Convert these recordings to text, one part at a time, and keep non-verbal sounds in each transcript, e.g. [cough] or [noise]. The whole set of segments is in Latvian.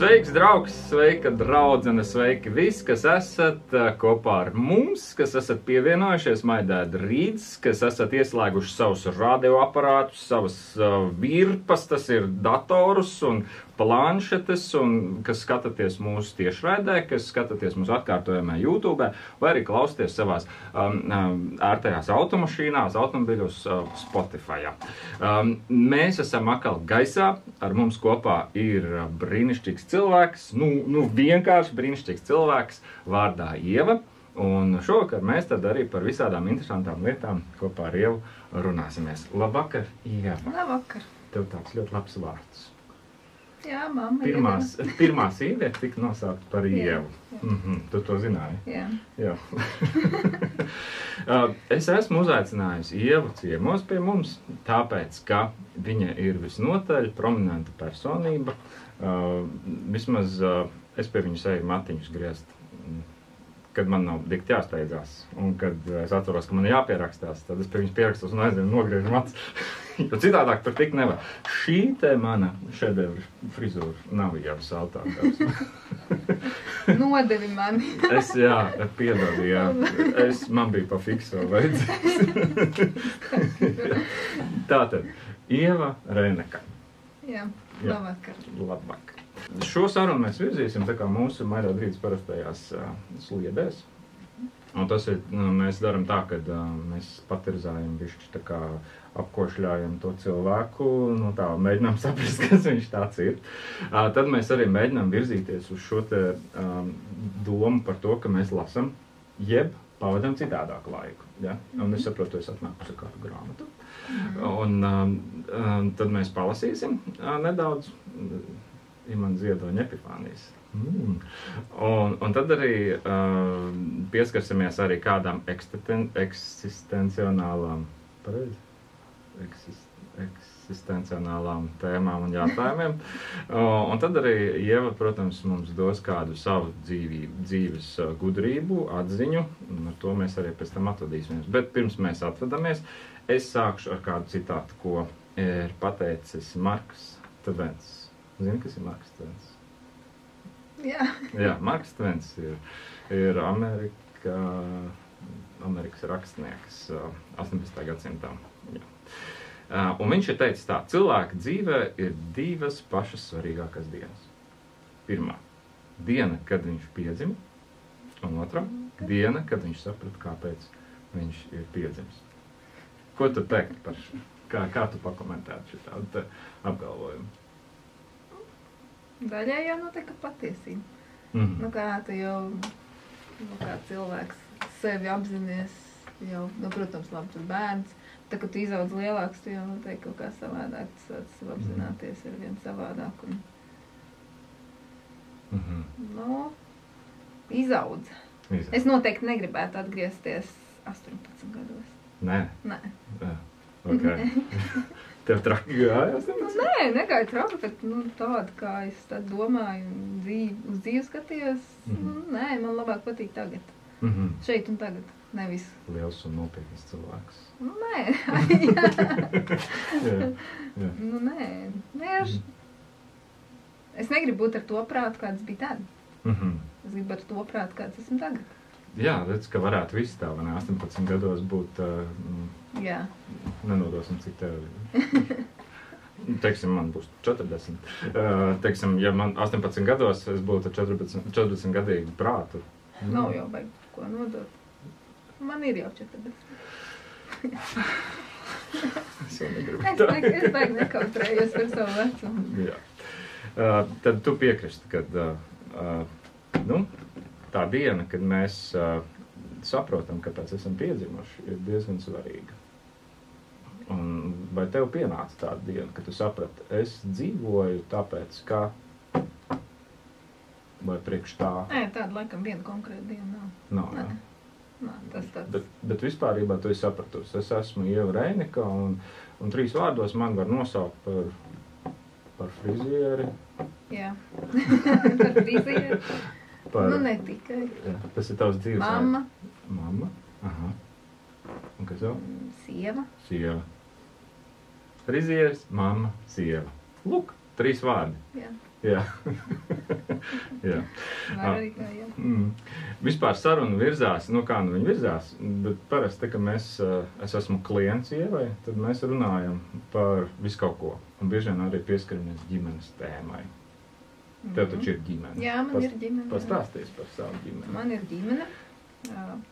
Sveiks, draugs, sveika, draudzene, sveiki visi, kas esat uh, kopā ar mums, kas esat pievienojušies Maidēda rīts, kas esat ieslēguši savus radioaparātus, savas uh, virpas, tas ir datorus un planšetes, un kas skatāties mūsu tiešraidē, kas skatāties mūsu atkārtojumā YouTube, vai arī klausties savās um, um, ērtajās automašīnās, automobiļos, uh, Spotify. Um, mēs esam atkal gaisā, ar mums kopā ir brīnišķīgs cilvēks, nu, nu vienkārši brīnišķīgs cilvēks vārdā Ieva. Un šovakar mēs tad arī par visādām interesantām lietām kopā ar Ievu runāsimies. Labvakar, Ieva! Labvakar! Tev tāds ļoti labs vārds. Jā, mamma. Pirmās, [laughs] pirmā sīviete tika nosaukta par Ievu. Mm -hmm, tu to zināji? Jā. Jā. [laughs] Uh, es esmu uzaicinājusi Ievu ciemos pie mums, tāpēc, ka viņa ir visnotaļ prominenta personība. Uh, vismaz uh, es pie viņas eju matiņus griezt, kad man nav dikti jāsteidzās. Un kad es atceros, ka man ir jāpierakstās, tad es pie viņas pierakstos un aizēju nogriežu matus. [laughs] jo citādāk tur tik nevar. Šī te mana šedevra frizūra nav jau saltākās. [laughs] [laughs] Nodevi mani. Es, jā, piedodu, jā. Es, man bija pa fikso vajadzējis. Tātad, Ieva Rēneka. Jā, Jā. labvakar. Labvakar. Šo sarunu mēs virzīsim tā kā mūsu maidā drīz parastajās uh, sliedēs. Un tas ir, nu, mēs darām tā, ka uh, mēs tā kā apkošļājam to cilvēku, nu tā, mēģinām saprast, [laughs] kas viņš tāds ir. Uh, tad mēs arī mēģinām virzīties uz šo te um, domu par to, ka mēs lasam, jeb pavadām citādāku laiku. Ja? Un es saprotu, es atnāku ar kādu grāmatu. Un um, um, tad mēs palasīsim uh, nedaudz Imants Ziedoņa epifānijas. Mm. Un, un tad arī uh, pieskarsimies arī kādām eksisten, eksistencionālām, pareizi? Eksis, eksistencionālām tēmām un jautājumiem. [laughs] Uh, un tad arī Ieva, protams, mums dos kādu savu dzīvību, dzīves uh, gudrību, atziņu, un ar to mēs arī pēc tam atvadīsimies. Bet pirms mēs atvadamies, es sākšu ar kādu citātu, ko ir pateicis Marks Tvens. Zini, kas ir Marks Tvens? Jā. Jā, Marks Tvens ir, ir Amerika, Amerikas rakstnieks uh, 18. gadsimtā. Jā. Un viņš ir teicis tā, cilvēka dzīvē ir divas pašas svarīgākās dienas. Pirmā - diena, kad viņš piedzima, un otrā - diena, kad viņš saprata, kāpēc viņš ir piedzimis. Ko tu teikt par šo? Kā, kā tu pakomentētu šo apgalvojumu? Daļai jau notiek patiesība. Mm Nu, kā tu jau, nu, kā cilvēks sevi apzinājies, jau, nu, protams, labi, tu bērns. Tā, kad tu izaudz lielāks, tu jau noteikti kaut kā savādāk, tu sāc sev apzināties ar vien savādāk. Un, -hmm. Mm -hmm. nu, izaudz. Es noteikti negribētu atgriezties 18 gados. Nē, Nē. Jā, okay. [laughs] Tev traki gājās? Nu, nē, negāju trauku, bet nu, tāda, kā es domāju, dzīvi, uz dzīvi skatījos, mm. -hmm. nē, man labāk patīk tagad. Mm -hmm. Šeit un tagad, nevis. Liels un nopietns cilvēks. Nu, nē, [laughs] Jā, jā. nu, nē. nē es, es negribu būt ar to prātu, kāds bija tad. Mm -hmm. Es gribu ar to prātu, kāds esmu tagad. Jā, redz, ka varētu viss tā, vai ne, 18 gados būt, uh, Jā, nenodosim cik tev. [laughs] Teiksim, man būs 40. Uh, teiksim, ja man 18 gados es būtu ar 14, 14 gadīgu prātu. nav jau baigi ko nodot. Man ir jau 40. [laughs] Es jau negribu. Es baigi, es baigi nekautrējos par savu vecumu. Jā. Uh, tad tu piekristi, ka uh, uh, nu, tā diena, kad mēs uh, saprotam, kāpēc esam piedzimuši, ir diezgan svarīga. Un vai tev pienāca tāda diena, kad tu saprati, es dzīvoju tāpēc, ka vai priekš tā Nē, tāda laikam viena konkrēta diena nav. nav? Nē. jā? Nā, tas tāds. Bet, bet vispār tu esi sapratusi, es esmu Ieva Reinika, un, un trīs vārdos man var nosaukt par, par frizieri. Jā, [laughs] par viziju. [laughs] Par, Nu, ne tikai. jā, tas ir tavs dzīves Mamma, Mamma. Aha. Un kas vēl? mm, sieva. Sieva. Frizieris, mamma, sieva. Lūk, trīs vārdi. Jā. Jā. [laughs] jā. Var arī tā, jā. Mm. Vispār saruna virzās, nu kā nu viņa virzās, bet parasti, kad mēs, eh, es esmu klients ievai, tad mēs runājam par visu kaut ko. Un bieži vien arī pieskaramies ģimenes tēmai. Tev taču ir ģimene. Jā, man Pas- ir ģimene. Pastāsties par savu ģimeni. Man ir ģimene,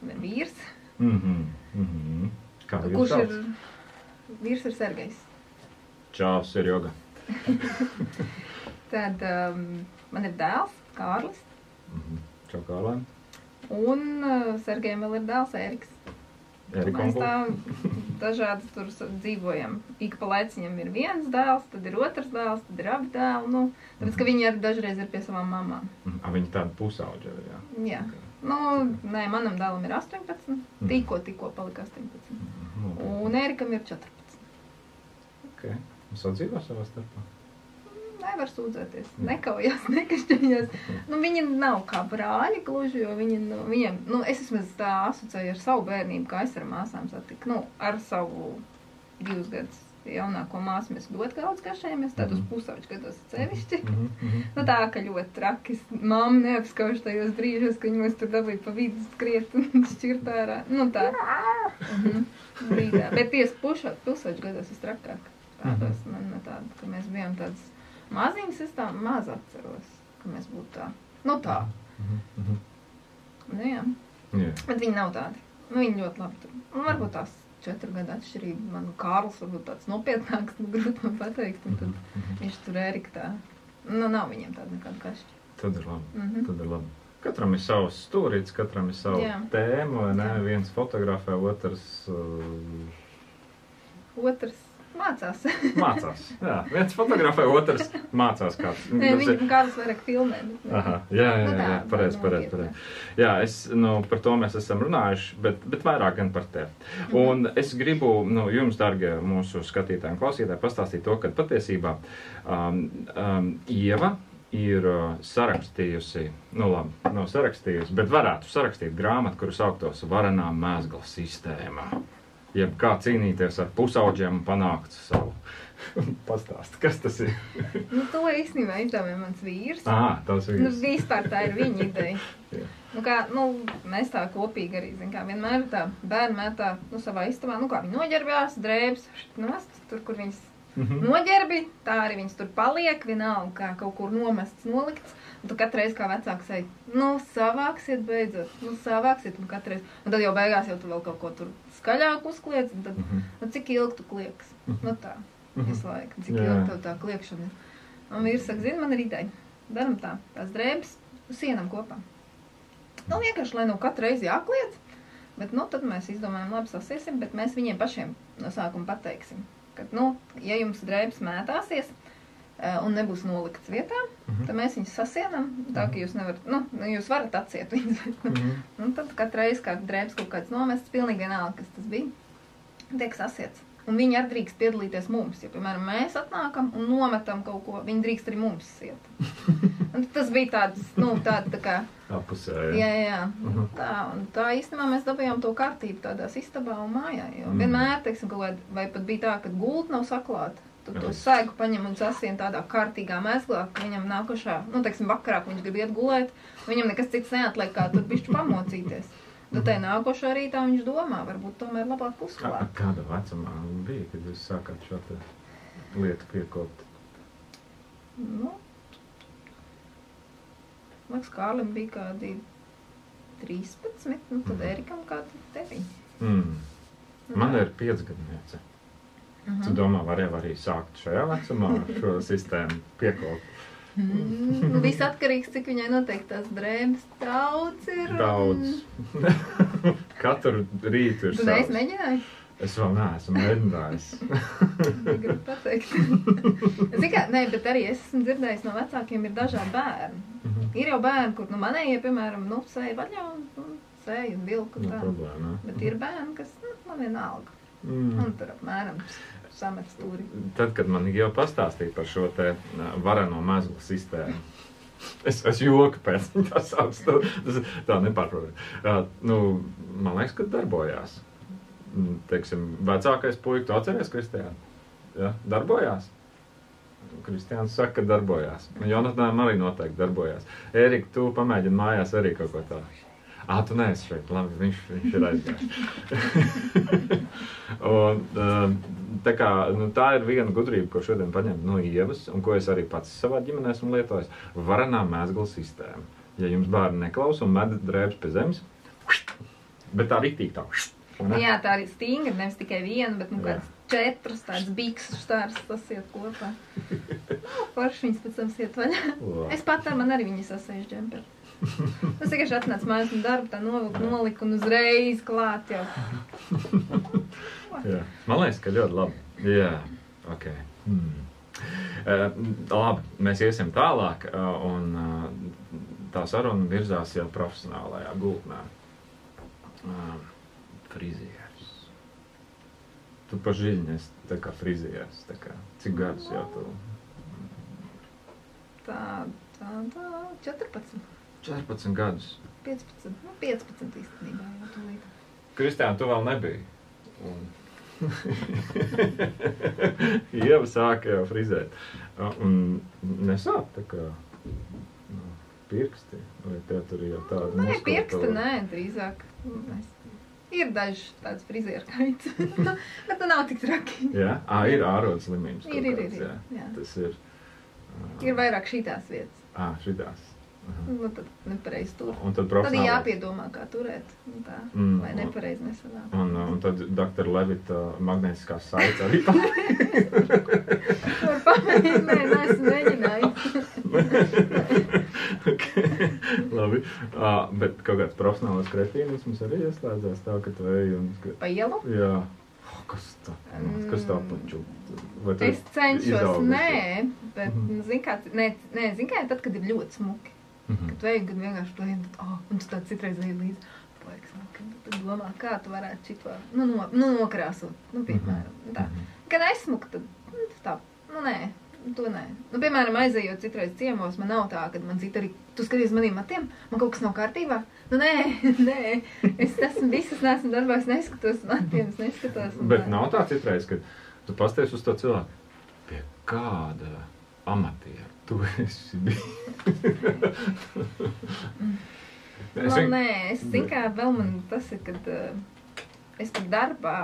ir vīrs, Mm -hmm. Mm -hmm. Kā jūs kurš sauc? ir, vīrs ir Sergejs. Čau, Serjoga. [laughs] Tad um, man ir dēls, Kārlis, Mm -hmm. Čau, Kārlēn. un uh, Sergejam vēl ir dēls Eriks. Mēs un tā dažādi tur dzīvojam. Ik pa laiciņam ir viens dēls, tad ir otrs dēls, tad ir abi dēli. Nu, tāpēc, ka viņi arī dažreiz ir pie savām mamām. Mhm. A, viņi tādi pusauģi ir, jā. Jā. Nu, nē, manam dēlam ir 18, tikko, tikko palika 18. Mhm. Un Erikam ir 14. Ok. Sadzīvo savā starpā. Nevar sūdzēties, nekaujās, [laughs] nekašķējās. Nu, viņi nav kā brāļi gluži, jo viņi, nu, viņiem, nu, es vismaz tā asociēju ar savu bērnību, kā es ar māsām satiku. Nu, ar savu divus gadus jaunāko māsu mēs ļoti daudz kašējamies, tad uz Mhm. pusauģu gados sevišķi. Mhm, mhm. Nu, tā, ka ļoti traki. Mamma neapskauž tajos brīžos, kad viņos tur dabūja pa vidu skriet un [laughs] šķirt ārā. Nu, tā. Mhm. Brīdā. Bet tieši pusauģu gados es trakāk. Tādos man ne tāda, ka mēs bijām tādas maziņas, es tā maz atceros, ka mēs būtu tā. Nu, tā. Mhm, mhm. Nu, jā. Jā. Bet viņi nav tādi. Nu, viņi ļoti labi tur. Un varbūt tās četru gadu atšķirība. Man Kārlis varbūt tāds nopietnāks, nu, [laughs] grūti man pateikt. Un tad Mhm. viņš tur Erika tā. Nu, nav viņiem tāda nekāda kašķa. Tad ir labi. Mhm. Tad ir labi. Katram ir savs stūrītis, katram ir sava Jā. tēma, vai ne? Jā. Viens fotografē, otrs uh, Otrs mācās. [laughs] mācās. Jā, viens fotografē, otrs mācās kāds. Nē, viņi Kārlis vairāk filmē. bet ne. Aha, jā, jā, Nu, jā, jā pareizi, pareizi, pareizi. Jā, es, nu, par to mēs esam runājuši, bet, bet vairāk gan par tevi. Mhm. Un es gribu, nu, jums, dārgie mūsu skatītāji un klausītāji, pastāstīt to, ka patiesībā um, um, Ieva ir uh, sarakstījusi, nu labi, nav sarakstījusi, bet varētu sarakstīt grāmatu, kuru sauktos Varanā mēsgla sistēma. Jeb kā cīnīties ar pusauģiem un panākt savu. [laughs] Pastāst, kas tas ir? [laughs] Nu, to īstenībā izdomāja mans vīrs. Ah, tas ir. Nu, vispār tā ir viņa ideja. [laughs] Jā. Nu, kā, nu, mēs tā kopīgi arī, zin, kā vienmēr tā bērni mētā, nu, savā istabā, nu, kā viņi noģērbjās, drēbes, nost, tur, kur viņas Mhm. noģērbi, tā arī viņas tur paliek, vienalga, kā kaut kur nomests, nolikts. Un katru reizi kā vecāks ej, nu, savāksiet beidzot, nu, savāksiet, un katru reizi. Un tad jau beigās jau tu vēl kaut ko tur skaļāk uzkliedz, un tad, Mhm. nu, cik ilgi tu klieks? Mhm. Nu, tā, Mhm. visu laiku, cik Jā. ilgi tev tā kliekšana ir. Un vīrs saka, zini, man ir ideja. Daram tā, tās drēbes sienam kopā. Nu, vienkārši, lai nu katru reizi jākliedz, bet, nu, tad mēs izdomājam, labi, sasiesim, bet mēs viņiem pašiem no sākuma pateiksim, ka, nu, ja jums drēbes mētāsies un nebūs nolikts vietā, Mhm. tad mēs viņus sasienam, tā ka jūs nevarat, nu, jūs varat atsiet viņus, nu, Mhm. Un tad katru reizi, kad drēbes kaut kāds nomests, pilnīgi vienalga, kas tas bija, tiek sasiets. Un viņi arī drīkst piedalīties mums. Ja, piemēram, mēs atnākam un nometam kaut ko, viņi drīkst arī mums siet. [laughs] Un tas bija tāds, nu, tāda tā kā, Apusē, jā, jā. jā, jā. Mhm. Tā, un tā īstenībā mēs dabījām to kārtību tādās istabā un mājā. Jo Mhm. vienmēr, teiksim, kaut kāda, vai pat bija tā, ka gulta nav saklāta. Tad to Jā. sēgu paņem un sasien tādā kārtīgā mēslā, ka viņam nākošā, nu, teiksim, vakarā, kad viņš grib iet gulēt, viņam nekas cits neatliek, kā tur bišķi pamocīties. Nu, tai nākošā rītā viņš domā, varbūt tomēr labāk Kā, uzklāt. kāda vecumā bija, kad jūs sākāt šo te lietu piekopt? Nu, liekas, Kārlim bija kādi 13, nu, tad Mhm. Erikam kādi 9. Mm. Man ir piecgadniece. Mhm. Tu domā, var jau arī sākt šajā vecumā šo [laughs] sistēmu piekopt? Mm, nu, viss atkarīgs, cik viņai noteikti tās drēbes daudz ir. Daudz. [laughs] Katru rītu ir Tu neesi savs. mēģinājis? Es vēl neesmu mēģinājis. [laughs] Gribu pateikt. Zini, kā, nē, bet arī es esmu dzirdējis no vecākiem, ir dažādi bērni. Mhm. Ir jau bērni, kur, nu, manējie, piemēram, nu, sēja vaļā un, un sēja un vilku Nav tā. problēma. ne? Bet ir bērni, kas, nu, man vienalga. Mm. Un tur apmēram samet stūri. Tad, kad man jau pastāstīja par šo te vareno mēslu sistēmu, es, es joku pēc tam, tas tā nepārprotami. Uh, nu, man liekas, ka darbojās. Mm, Teiksim, vecākais puika, tu atceries, Kristijā? Ja, darbojās? Kristiāns saka, ka darbojās. Jonatānam arī noteikti darbojās. Erika, tu pamēģini mājās arī kaut ko tādu. Ah, tu neesi šeit. Labi, viņš, viņš ir aizgājis. [laughs] un, um, tā, kā, nu, tā ir viena gudrība, ko šodien paņemt no ievas, un ko es arī pats savā ģimenē esmu lietojis. Varanā mēsgala sistēma. Ja jums bērni neklausa un med drēbes pie zemes, bet tā riktīgi tā. ne? Jā, tā arī stingra, nevis tikai viena, bet nu kāds četras tādas bikses stārs, tas iet kopā. [laughs] Forši viņas pēc tam iet vaļā. Es pat ar man arī viņas sasēžu džemperi. Es [laughs] tikai atnācu mājās no darba, tā novilku, noliku un uzreiz klāt jau. [laughs] Jā. Man liekas, ka ļoti labi. Jā, ok. Hmm. Uh, labi, mēs iesim tālāk, uh, un uh, tā saruna virzās jau profesionālajā gultnē. Uh, frizieris. Tu pažiņi esi tā kā frizieris. Tā kā. Cik gadus jau tu? Tā, tā, tā, 14, 14 gadus. 15, nu 15 īstenībā jau tūlīt. Kristiāna, tu vēl nebija. Un... [laughs] Ieva sāka jau frizēt. Un nesāp tā kā nu, pirksti. Vai tev tur jau tāda Nē, muskulatūra? pirksta, nē, drīzāk. Mēs, ir dažs tāds frizieru kaits, [laughs] bet tā nav tik traki. Jā, à, ir ārodas slimības. Ir, ir, ir, jā. jā. Tas ir. uh, Ir vairāk šitās vietas. Ā, šitās. Aha. Nu, tad nepareizi tur. Un tad Tad profesionāli. jāpiedomā, kā turēt. Tā, Mm, mm, lai nepareizi nesanāk. Un, uh, un tad doktora Levita magnētiskā saite arī Var pamēģināt, nē, neesmu mēģinājis. [laughs] okay. Labi. Uh, bet kaut kāds profesionāls kretīnisms arī ieslēdzās tā, ka tu ej un... Pa ielu? Jā. Oh, kas tā? Kas tā paču? Es cenšos, nē, bet, Mhm. nu, zin kā, nē, nē, zin kā, tad, kad ir ļoti smuki. Mhm. Kad vajag, kad vienkārši to tad, oh, un tu tā citreiz ej līdzi. Un tad domā, kā tu varētu šito, nu, no, nu nokrāsot, nu, piemēram, tā. Mhm. Kad nesmuki, tad, nu, tā, nu, nē, to nē. Nu, piemēram, aizejot citreiz ciemos, man nav tā, ka man cita arī, tu skaties maniem matiem, man kaut kas nav kārtībā. Nu, nē, [laughs] nē, es esmu visas, neesmu darbā, es neskatos matiem, es neskatos. un Bet nav tā citreiz, kad tu pasties uz to cilvēku, pie kāda amatiera tu esi [laughs] bijis. Nu, nē, es zinu, kā vēl man tas ir, kad uh, es pat darbā,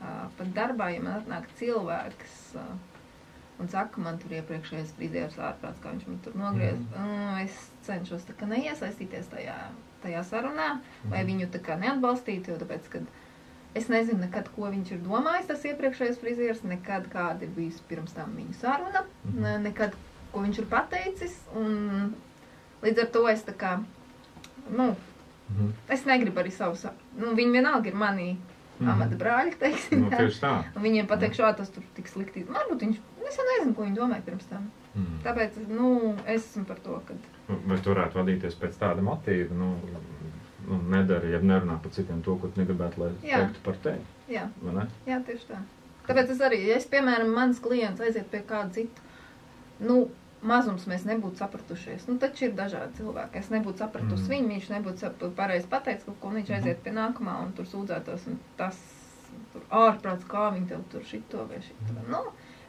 uh, pat darbā, ja man atnāk cilvēks uh, un saka, man tur iepriekšējais frizieris ārprāts, kā viņš man tur nogriez, mm. es cenšos tā kā neiesaistīties tajā, tajā sarunā, vai Mhm. viņu tā kā neatbalstīt, jo tāpēc, kad es nezinu nekad, ko viņš ir domājis, tas iepriekšējais frizieris, nekad kāda ir bijusi pirms tam viņa saruna, ne, nekad, ko viņš ir pateicis, un līdz ar to es tā kā, nu, Mhm. Es negribu arī savus, nu, viņi vienalga ir mani Mhm. amata brāļi, teiksim. Nu, tieši tā. Un viņiem pateikt, šā tas tur tik slikti. Varbūt viņš, es jau nezinu, ko viņi domāja pirms tam. Mhm. Tāpēc, nu, es esmu par to, ka, Vai tu varētu vadīties pēc tāda motīva? Nu, nu, nedara, ja nerunā par citiem to, ko tu negribētu, lai Jā. teiktu par tevi. jā, vai ne? jā, tieši tā. Tāpēc es arī, ja es, piemēram, mans klients aiziet pie kāda cita, nu, mazums mēs nebūtu sapratušies. Nu, taču ir dažādi cilvēki. Es nebūtu sapratusi Mm. mm. viņu, viņš nebūtu pareizi pateicis kaut ko, un viņš Mhm. aiziet pie nākamā un tur sūdzētos, un tas tur ārprāts, kā viņi tev tur šito vai šito. Mhm. Nu,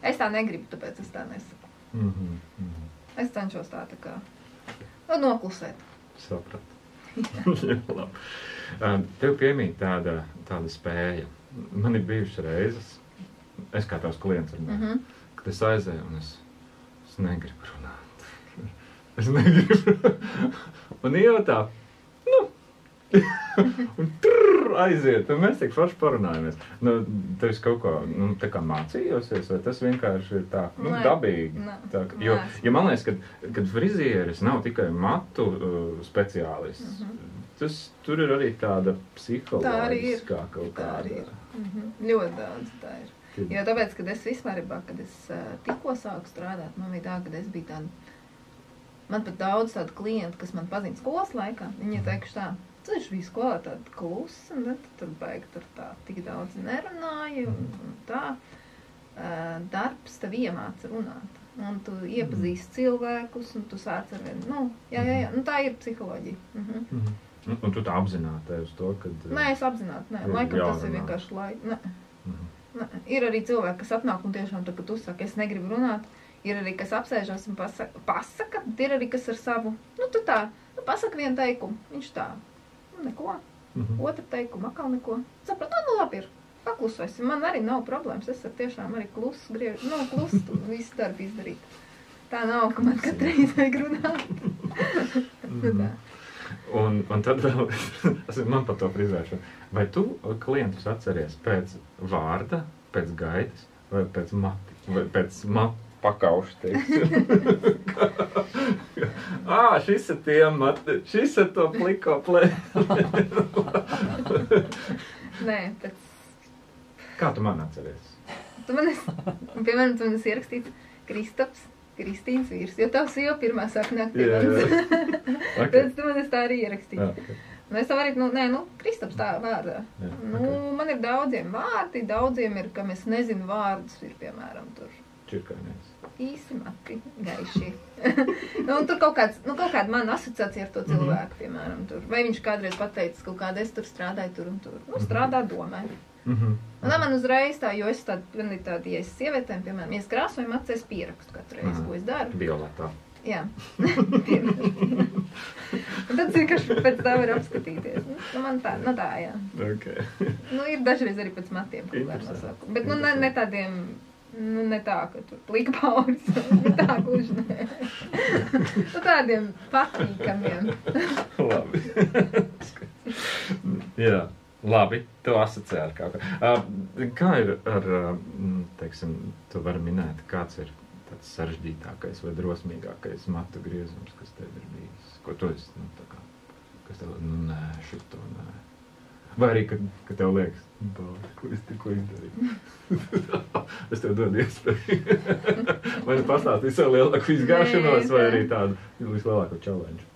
es tā negribu, tāpēc es tā nesaku. Mhm. Mhm. Es cenšos tā, tā kā nu, noklusēt. Sapratu. [laughs] Tev piemīt tāda, tāda spēja. Man ir bijušas reizes, es kā tavs klients, ar Mm -hmm. kad es aizēju un es, es negribu runāt. Es negribu. Un ievā nu, un tur aiziet, un mēs tik forši parunājamies. Nu, tu esi kaut ko nu, tā kā mācījusies, vai tas vienkārši ir tā, nu, Nē. dabīgi. Nē. Tā, jo, Nē. jo man liekas, ka, kad frizieris nav tikai matu uh, speciālists, Mhm. tas tur ir arī tāda Tā arī ir. psiholoģiskā kaut Tā arī kāda. ir. Mm -hmm. Ļoti daudz tā ir. Jo tāpēc, kad es vispār, kad es uh, tikko sāku strādāt, man bija tā, ka es biju tāda. Man pat daudz tādu klientu, kas man pazīst skolas laikā, viņi teikuši tā, tu taču biji skolā tāda klusa, ne, tu tur baigi tur tā tik daudz nerunāji un, un tā. Uh, darbs tev iemāca runāt. Un tu iepazīsti cilvēkus, un tu sāc ar vienu. Nu, jā, jā, jā. Nu, tā ir psiholoģija. Mhm. Mhm. Un, un tu tā apzināti uz to, ka. Nē, es apzināti. Nē, laikam tas ir jārunā. vienkārši laika. Mhm. Ir arī cilvēki, kas atnāk un tiešām tu saki, es negribu runāt, ir arī kas apsēžas un pasaka, pasaka, ir arī kas ar savu, nu, tu tā, nu, pasaka vienu teikumu, viņš tā, nu, neko, Mhm. otru teikumu, atkal neko. Sapratu, nu, nu, labi ir, paklusosim, man arī nav problēmas, es tiešām arī klusu griežu, nu, klusu visu darbu izdarīt. Tā nav, ka man katru reizi vajag runāt. [laughs] Tā. Un, un tad vēl [laughs] man par to frizēšanu. Vai tu klientus atceries pēc vārda, pēc gaitas, vai pēc mati, vai pēc matu pakauša? teiksim? Ā, [laughs] šis ir tie mati, šis ir to pliko plē. [laughs] Nē, pēc Kā tu man atceries? Tu man esi, piemēram, tu man esi ierakstīts Kristaps, Kristīns vīrs, jo tavs jau pirmā sāk nākt pie manis. jā. Okay. Pēc tu man esi tā arī ierakstīts. Jā, okay. Nu, es tev arī, nu, nē, nu, Kristaps tā vārdā. Jā, Nu, okay. man ir daudziem vārdi, daudziem ir, kam es nezinu vārdus, ir, piemēram, tur Čirkainies. īsi mati, gaiši. [laughs] nu, un tur kaut kāds, nu, kaut kāda mana asociācija ar to cilvēku, piemēram, tur. Vai viņš kādreiz pateicis kaut kādu, es tur strādāju tur un tur. Nu, strādā domē. Mhm. Un tā man uzreiz tā, jo es tādu, man ir tāda, ja es sievietēm, piemēram, ja es krāsoju es pierakstu katru reizi, Aha. ko es daru. Violetā. Jā. [laughs] Tad vienkārši pēc tā var apskatīties. Nu, nu, man tā, nu tā, jā. Okay. Nu, ir dažreiz arī pēc matiem kaut Interesanti. nosaukumu. Bet, nu, ne, ne tādiem, nu, ne tā, ka tur plika pauris. Tā, gluži nē. Nu, tādiem patīkamiem. [laughs] labi. Jā, labi. Tu asociē ar kaut ko. Uh, kā ir ar, uh, teiksim, tu vari minēt, kāds ir tāds sarežģītākais vai drosmīgākais matu griezums, kas tev ir bijis? Ko tu esi, nu, tā kā, kas tev, nu, nē, šito, nē. Vai arī, kad, kad tev liekas, bāc, ko es tikko izdarīju? [laughs] es tev dodu iespēju. [laughs] vai nu pastāstīsi savu lielāku izgāšanos, vai arī tādu vislielāko challenge?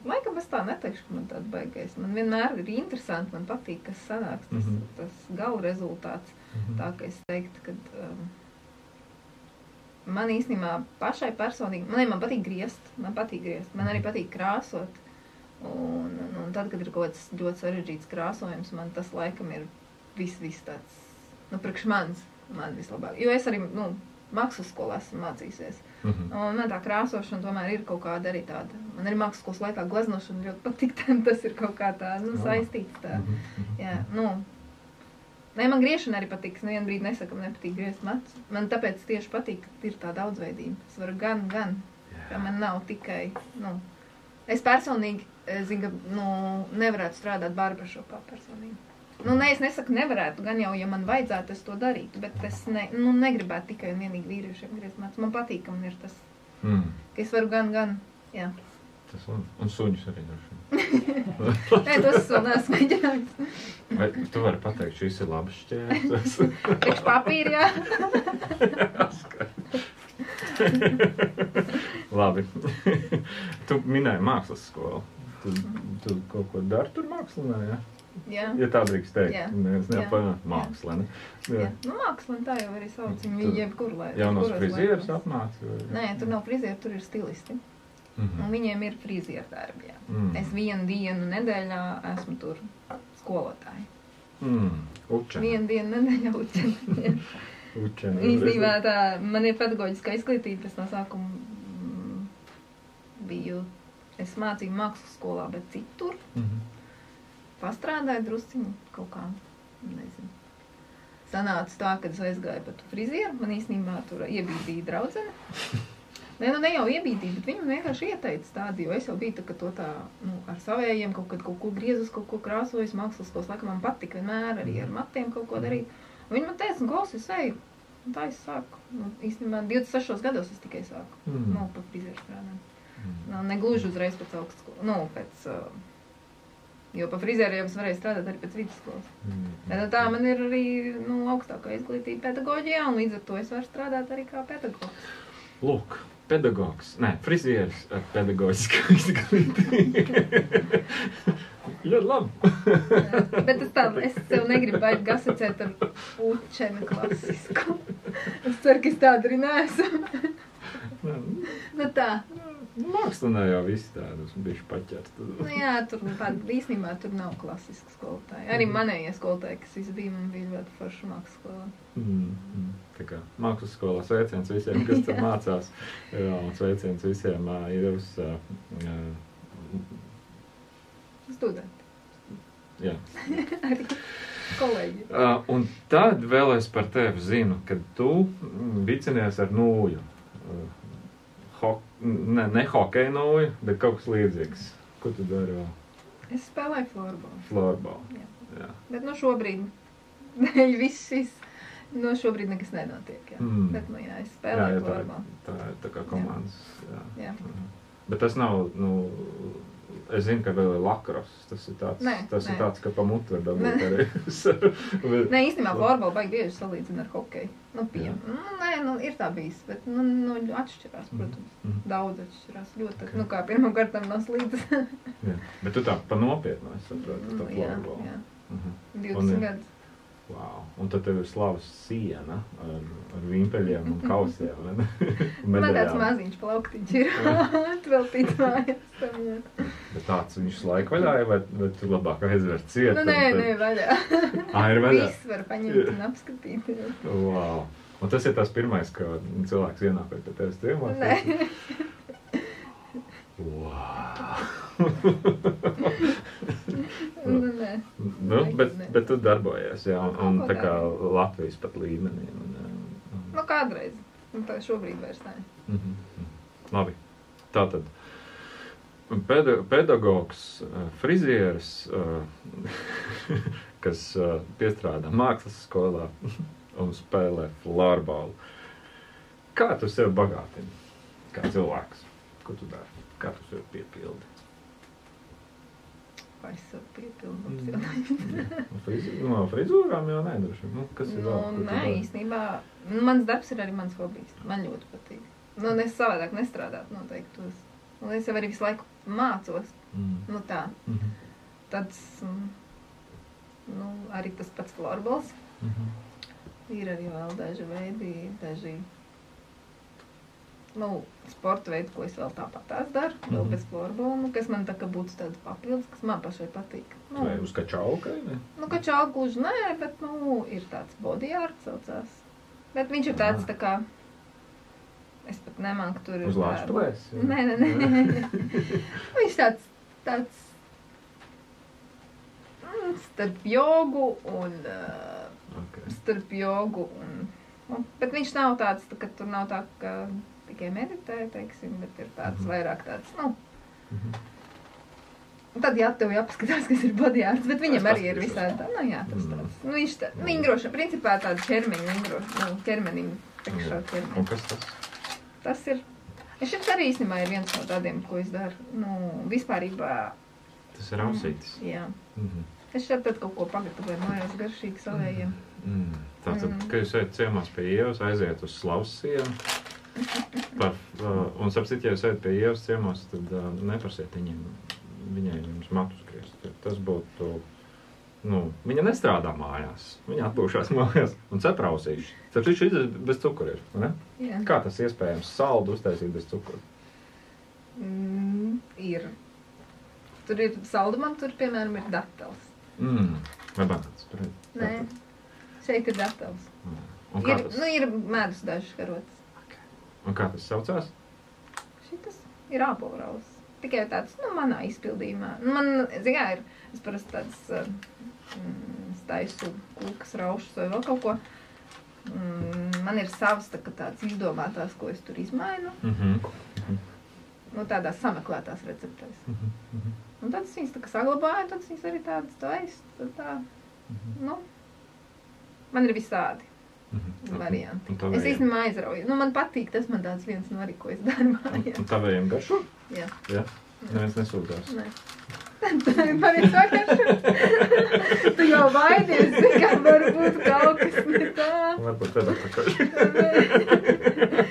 Laikam es tā neteikšu, ka man tāda baigais. Man vienmēr ir interesanti, man patīk, kas sanāks, tas, Mhm. tas gala rezultāts. Tā ka es teiktu, ka um, man īstenībā pašai personīgi, man, man patīk griezt, man patīk griezt, man arī patīk krāsot. Un, un, un tad, kad ir kaut kāds ļoti sarežģīts krāsojums, man tas laikam ir viss, viss tāds, nu, priekš manis, man vislabāk. Jo es arī, nu, mākslas skolā esmu mācījusies. Mhm. Un man tā krāsošana tomēr ir kaut kāda arī tāda. Man arī mākslas skolas laikā gleznošana ļoti patīk, [laughs] tas ir kaut kā tā, nu, Jā. saistīts tā. Mhm, mhm, Jā, mhm. nu. Nē, man griešana arī patīk. Es nevienu brīdi nesaku, man nepatīk griezt matus. Man tāpēc tieši patīk, ka ir tā daudzveidība. Es varu gan, gan. Ka man nav tikai, nu, es personīgi eh, zinu, ka, nu, nevarētu strādāt barbershopā personīgi. Nu, nē, es nesaku, nevarētu, gan jau, ja man vajadzētu, es to darītu, bet es ne, nu, negribētu tikai un vienīgi vīriešiem griezt matus. Man patīk, ka man ir tas, Mm. ka es varu gan, gan, jā. Tas labi. Un suņus arī droši vien. [laughs] Nē, tas vēl neesmu mēģinājis. Vai tu vari pateikt, šis ir labs šķērslis? [laughs] Priekš papīra, jā. [laughs] Labi. tu minēji mākslas skolu. Tu, tu kaut ko dari tur mākslā, ja? Jā. Ja tā drīkst teikt, Jā. neviens Jā. neapvainot mākslā, ne? Jā, nu, mākslinieci tā jau arī sauc. Viņu Tu jebkur lai. Jaunos frizierus vai- Nē, tur nav frizieri, tur ir stilisti. Mhm. Un viņiem ir frizieru darbi. jā. Mm. Es vienu dienu nedēļā esmu tur skolotāja. Mm. Učeni. Vienu dienu nedēļā učeni. Učeni. Īstenībā tā man ir pedagoģiskā izglītība. Es no sākuma mm, biju, es mācīju mākslas skolā, bet citur Mhm. pastrādāju drusciņu kaut kā, nezinu. Sanāca tā, ka es aizgāju pat frizieru, man īstenībā tur iebīdīja draudzene. [laughs] Nē, nu ne jau iebīdīja, bet man vienkārši ieteica tādu, jo es jau biju tā, ka to tā, nu, ar savējiem kaut kad kaut ko griezus, kaut ko krāsojis, mākslas skolas laikam man patika vienmēr arī ar matiem kaut ko darīt. Un viņa man teica, nu, klausies, ej, un tā es sāku. Nu, īstenībā 26 gados es tikai sāku, Mm. nu, pa frizieru strādāt. Mm. Nu, negluži uzreiz pēc augstskolas, nu, pēc, uh, jo pa frizieriem es varēju strādāt arī pēc vidusskolas. Mm. Bet tā man ir arī nu, augstākā izglītība pedagoģijā, un līdz ar to es varu strādāt arī kā pedagogs. Lūk, pedagogs, nē, frizieris ar pedagoģisku izglītību. Ļoti labi. [laughs] Bet es tādu, es sev negribu baigi asociēt ar puķenu klasisku. Es ceru, ka es tādu arī neesmu. nu tā, Mākslinieki jau visi tādus bijuši paķerti. Nu, jā, tur īstenībā tur nav klasiska skolotāja. Arī Mhm. manējie skolotāji, kas visi bija, man bija ļoti forša mākslas skolā. Mm, mm. Tā kā mākslas skolā sveiciens visiem, kas tur [laughs] mācās. Jā, un sveiciens visiem uh, ir uz. Uh, Studenti, jā. [laughs] arī kolēģi. Uh, un tad vēl es par tevi zinu, ka tu mm, vicinies ar nūju. Uh, ho, ne, ne hokeja nūju, bet kaut kas līdzīgs. Ko tu dari vēl? Es spēlēju florbolu. Floorbola. Jā. Jā. Bet no šobrīd [laughs] viss šis. No šobrīd nekas nenotiek. Jā. Mm. Bet, nu, jā, es Jā, spēlēju jā, tā, florbolu. tā ir tā kā komandas. Jā. Jā. Mhm. Bet tas nav. Nu, es zinu, ka vēl ir lakros. Tas ir tāds, Nē, tas nē. ir tāds ka pa mutu var dabūt arī. [laughs] Bet- Nē, īstenībā florbolu baigi bieži salīdzina ar hokeju. Nu, piem. Nu, nē, nu, ir tā bijis, bet nu, nu, atšķirās, Mhm. protams. Mhm. Daudz atšķirās. Ļoti. Ok. Nu, kā pirmam kārtam no slīdes. Jā. Bet tu tā pa nopietnu, es saprotu, tā Nu, jā, jā. Mhm. 20 Un- gadus. Wow. Un tad tev ir slavas siena ar, ar vimpeļiem un kausiem. [laughs] Man tāds maziņš plauktiņš ir [laughs] atveltīts mājās. Bet tāds viņš laika vaļāja, vai, vai tu labāk aizver ciet? Nu, nē, nē, vaļā. Ā, [laughs] ir vaļā. Viss var paņemt un apskatīt. Wow. Un tas ir tas pirmais, ka cilvēks ienāk pie tevis ciemos. Nē. Wow. Nu, bet, bet tu darbojies, jā, un, un tā kā. Latvijas pat līmenī. Un, un, Nu, kādreiz. Nu, tā šobrīd vairs nē. Mhm, mhm. Labi. Tā tad. Peda pedagogs, eh, frizieris, eh, [laughs] kas eh, piestrādā mākslas skolā [laughs] un spēlē florbola. Kā tu sevi bagātini? Kā cilvēks? Ko tu dari? Kā tu sevi piepildi? Es sev Mm. opcionāli? No friz- No frizūrām jau nē, droši vien. Nu, kas ir Nu, vēl? Tu nē, īstenībā nu, mans darbs ir arī mans hobijs. Man ļoti patīk. Nu, es savādāk nestrādātu noteikti tos. Un es jau arī visu laiku mācos. Mm. Nu, tā. Mhm. Mm, nu, arī tas pats florbols. Mhm. Ir arī vēl daži veidi, daži nu, sporta veidi, ko es vēl tāpat daru. Vēl Mhm. bez florbola, nu, kas man tā kā būtu tāds papildus, kas man pašai patīk. Nu, Vai uz kačauka? Nu, ka čau gluži nē, bet, nu, ir tāds body art saucās. Bet viņš ir tāds, tā kā, es pat nemāku tur. Uz lāčplēs? Nē, nē, nē. [laughs] viņš tāds, tāds, mm, starp jogu un, uh, Okay. starp jogu un, un, bet viņš nav tāds, tā, ka tur nav tā, ka tikai meditē, teiksim, bet ir tāds Mhm. vairāk tāds, nu, Mhm. Un Tad, jā, tev jāpaskatās, kas ir bodyārds, bet viņam Es arī ir visādi tā, nu jā, tas Mm. tāds, nu viņš tā, Mm. vingroša, principā tāda ķermeņa vingroša, nu, ķermenim, priekšā Un ķermeņa. kas tas? Tas ir, es šeit arī īstenībā ir viens no tādiem, ko es daru, nu, vispārībā, Tas ir ausītis. jā. Mhm. Es šeit tad kaut ko pagatavoju mājās garšīgi savējiem. Mm. Tātad, Mm. kad jūs ejat ciemās pie ievas, aiziet uz slavas sienu. Par, uh, un, sapcīt, ja jūs ejat pie ievas ciemos, tad uh, neprasiet viņiem, viņai jums matus griezt. Tas būtu, nu, viņa nestrādā mājās. Viņa atpūšās [laughs] mājās un ceprausīši. Sapcīt, šis ir bez cukura. Kā tas iespējams saldu uztaisīt bez cukura? Mm, ir. Tur ir saldumam, tur, piemēram, ir datels. Mm. Vai banāns? Nē, šeit ir datels. Mm. Ir, tas, nu, ir medus dažs karots. Un kā tas saucās? Šitas ir ābolraus. Tikai tāds, nu, manā izpildījumā. Man, zinām, ir, es parasti tāds uh, mm, staisu kūkas raušus vai vēl kaut ko. Mm, man ir savas tā, kā tādas izdomātās, ko es tur izmainu. Mhm. Nu, tādās sameklētās receptēs. Mhm. Mhm. Un tad es viņas tā kā saglabāju, tad viņas arī tādas taisas. tad Tā, Mhm. nu, man ir visādi Mhm. varianti. Un tavējiem? Es īstenībā aizrauju. Nu, man patīk, tas man tāds viens no arī, ko es daru mājās. Un tavējiem garšo? Jā. Jā. Neviens nesūdzās. Nē. Man ir vienkārši. tu jau baidies, ka varbūt kaut kas ne tā. Varbūt tādā pakaļ.